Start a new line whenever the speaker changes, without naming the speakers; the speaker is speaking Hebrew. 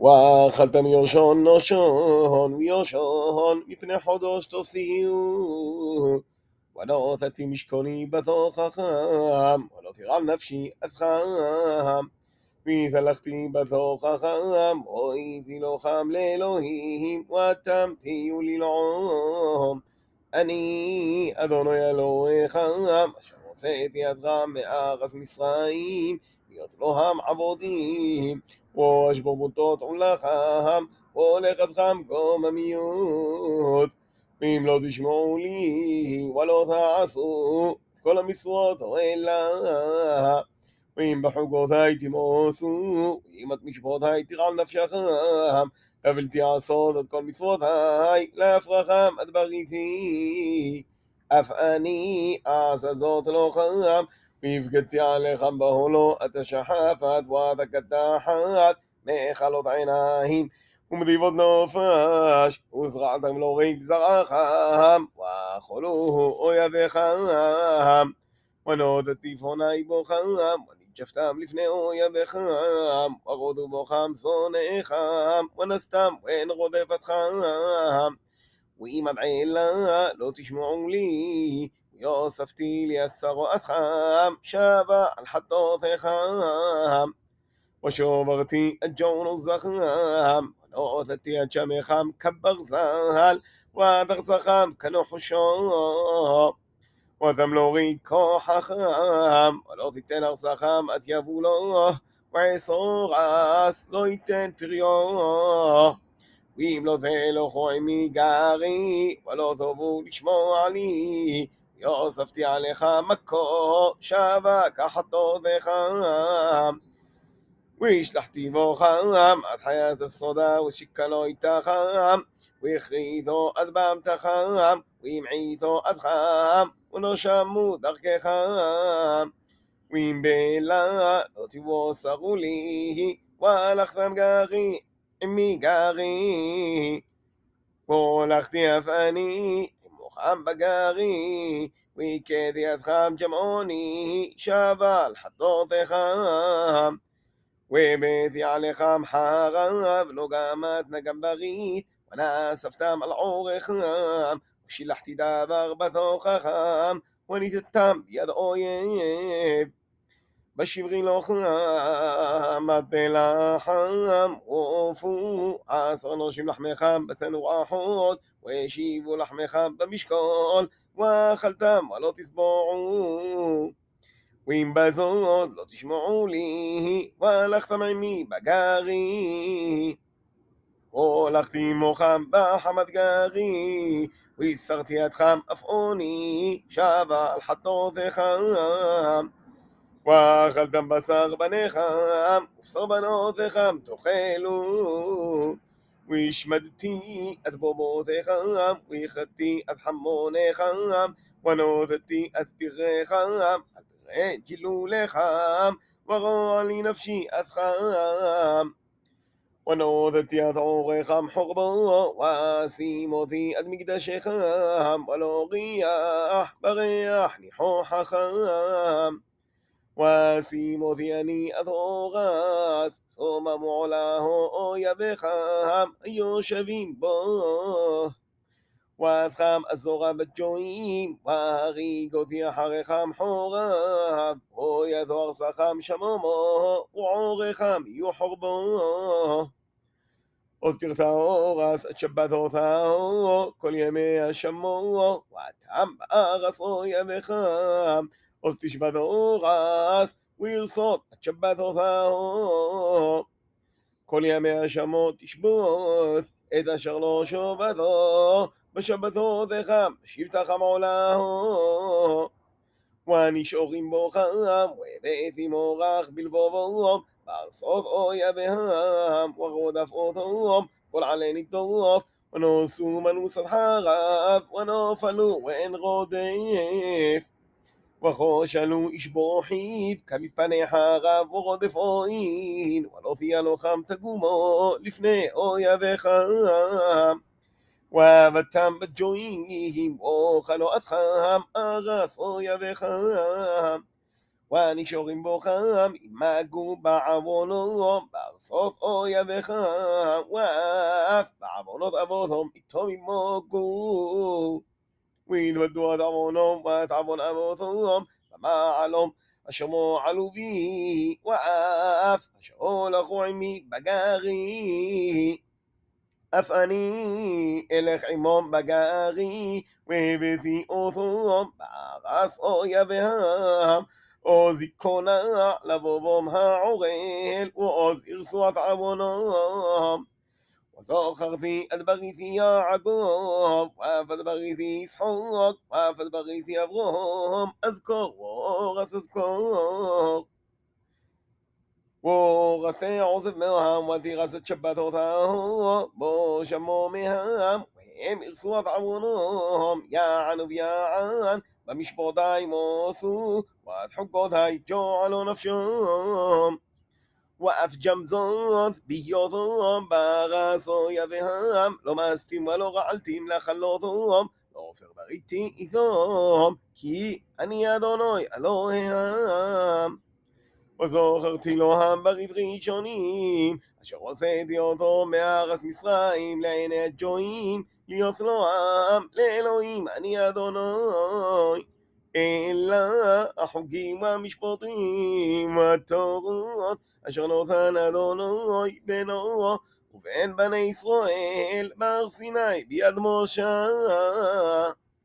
ואכלת מיושון נושון ויושון מפני חודש תוסיעו ולא תתי משכוני בתוככם ולא תרעם נפשי עד חם. והתהלכתי בתוככם אוי זילוכם לאלוהים ואתם תהיו ללעום. אני אדוני אלוהיכם אשר את ידך מארץ מצרים להיות לוהם עבודים. ואשבור בוטות עולכם ולכתכם קוממיות ואם לא תשמעו לי ולא תעשו כל המשרות האלה ואם בחוקותיי תמוסו ואם את משפטותיי תרעל נפשכם אבל תעשות את כל מצוותיי להפרחם את בריתי. אף אני אעשה זאת לא חם והפקדתי עליכם בהולו את השחפת ואת הקדחת מאכלות עיניים ומדיבות נופש וזרעתם לו ריק זרעכם ואכלו אויביכם ונודתי פוני בוכם ונג'פתם לפני אויביכם ורודו בוכם שונאיכם ונסתם ואין רודפתכם ואם עד עילה לא תשמעו לי ויוספתי לי עשרותכם שבה על חטאותיכם وشوبرتي الجون الزخام ونوثتي الجميخام كبرزال ودغزخام كنحشو وذملوغي كوحخام ولو تتن أغزخام أتيبو له وعصور عس לא ייתן פריו ואם לא זה לא חוי גרי ולא תאבו לשמוע לי יוספתי עליך מכו שבה כחטאותיך וישלחתי בו חם עד חיית הסודה ושקלו איתה חם והכריתו עד חם והמעיתו עד חם ולא שמעו דרכך. ואם בלה לא תבוסרו לי והלכתם גרי עמי גרי והולכתי אף אני חם בגרי, וכדיעת חם ג'מעוני, שבל חתותך. ובית יעלכם חרב, לא גמת נגם ברית, ונאספתם על עורכם, ושילחתי דבר בתוככם, וניתתם ביד אויב. בשברי לא חמת לחם, עופו עשר נשים לחמך בתנועות, וישיבו לחמך במשקול, ואכלתם ולא תשבעו. ואם בזאת לא תשמעו לי, והלכתם עמי בגרי. הולכתי מוחם בחמת גרי, והסרתי ידכם אף עוני, שבה על חטאותיכם. ואכלתם בשר בניכם, ובשר בנותיכם תאכלו. והשמדתי את בובותיכם, והכרתי את חמוניכם, ונודתי את פריכם, גילו לחם, ורוע לי נפשי עד חם. ונודתי עד עורכם חורבו, ואשים אותי עד ואשים אותי אני עד אורס, סוממו עולהו אויביכם, היושבים בו. ואתכם אזורה בג'ועים, והריג אותי אחריכם חורב, אוי אזו ארסכם שמומו, ועורכם יהיו חורבו. עוז תרצה אורס את שבתותיו, כל ימי השמו, ואתם בארץ אויביכם. עוז תשבת אורס, וירסות את שבתותיו. כל ימי השמות תשבות, את אשר לא שובתו, בשבתותיך, בשבתך מעולהו. ונשארים בו חם, והבאתי מורח בלבובו, בארצות אויביהם, ורודף אותם, כל עלי נטוף, ונוסו מנוסת חרב, ונופלו ואין רודף. וכושלו איש בוחיו, כמפני חרב ורודף אוין, ולא תהיה לוחם תגומו לפני אויביך. ועבדתם בג'ועים, ואוכלו אתכם, ארס אויביכם. ונשורים בו חם, ימגו בעוונו, בארצות אויביך, ואף בעוונות אבותם, איתו ימוגו. ויתוודו את עוונם ואת עוון אבותם, במעלום, אשר מועלו בי, ואף אשר הולכו עמי בגרי. אף אני אלך עמם בגרי, והבאתי אותם בארץ אויביהם. עוז יקונה לבובם העורל, ועוז ירסו את עוונם. وزخرتي أذبغيتي يعقوب فذبغيتي إسحاق فذبغيتي أبراهام أذكر وغس أذكر. ورست عزب غس وتغست شبتوتهم بشمو مهام وهم إرسوا تعبونهم يا عنب يا عن بمشبوتاي موسو وأضحك جو جعلوا نفشهم ואף גם זאת בהיותם בארץ אויביהם, לא מסתים ולא רעלתים לכלותם, לא עופר בריתי איתם, כי אני אדוני אלוהיהם. וזוכרתי לו המברית ראשונים, אשר הוצאתי אותו מארץ מצרים לעיני הג'ועים, להיות לו עם לאלוהים אני אדוני. אלא החוקים והמשפטים והתורות אשר נותן אדוני בנו ובין בני ישראל בהר סיני ביד משה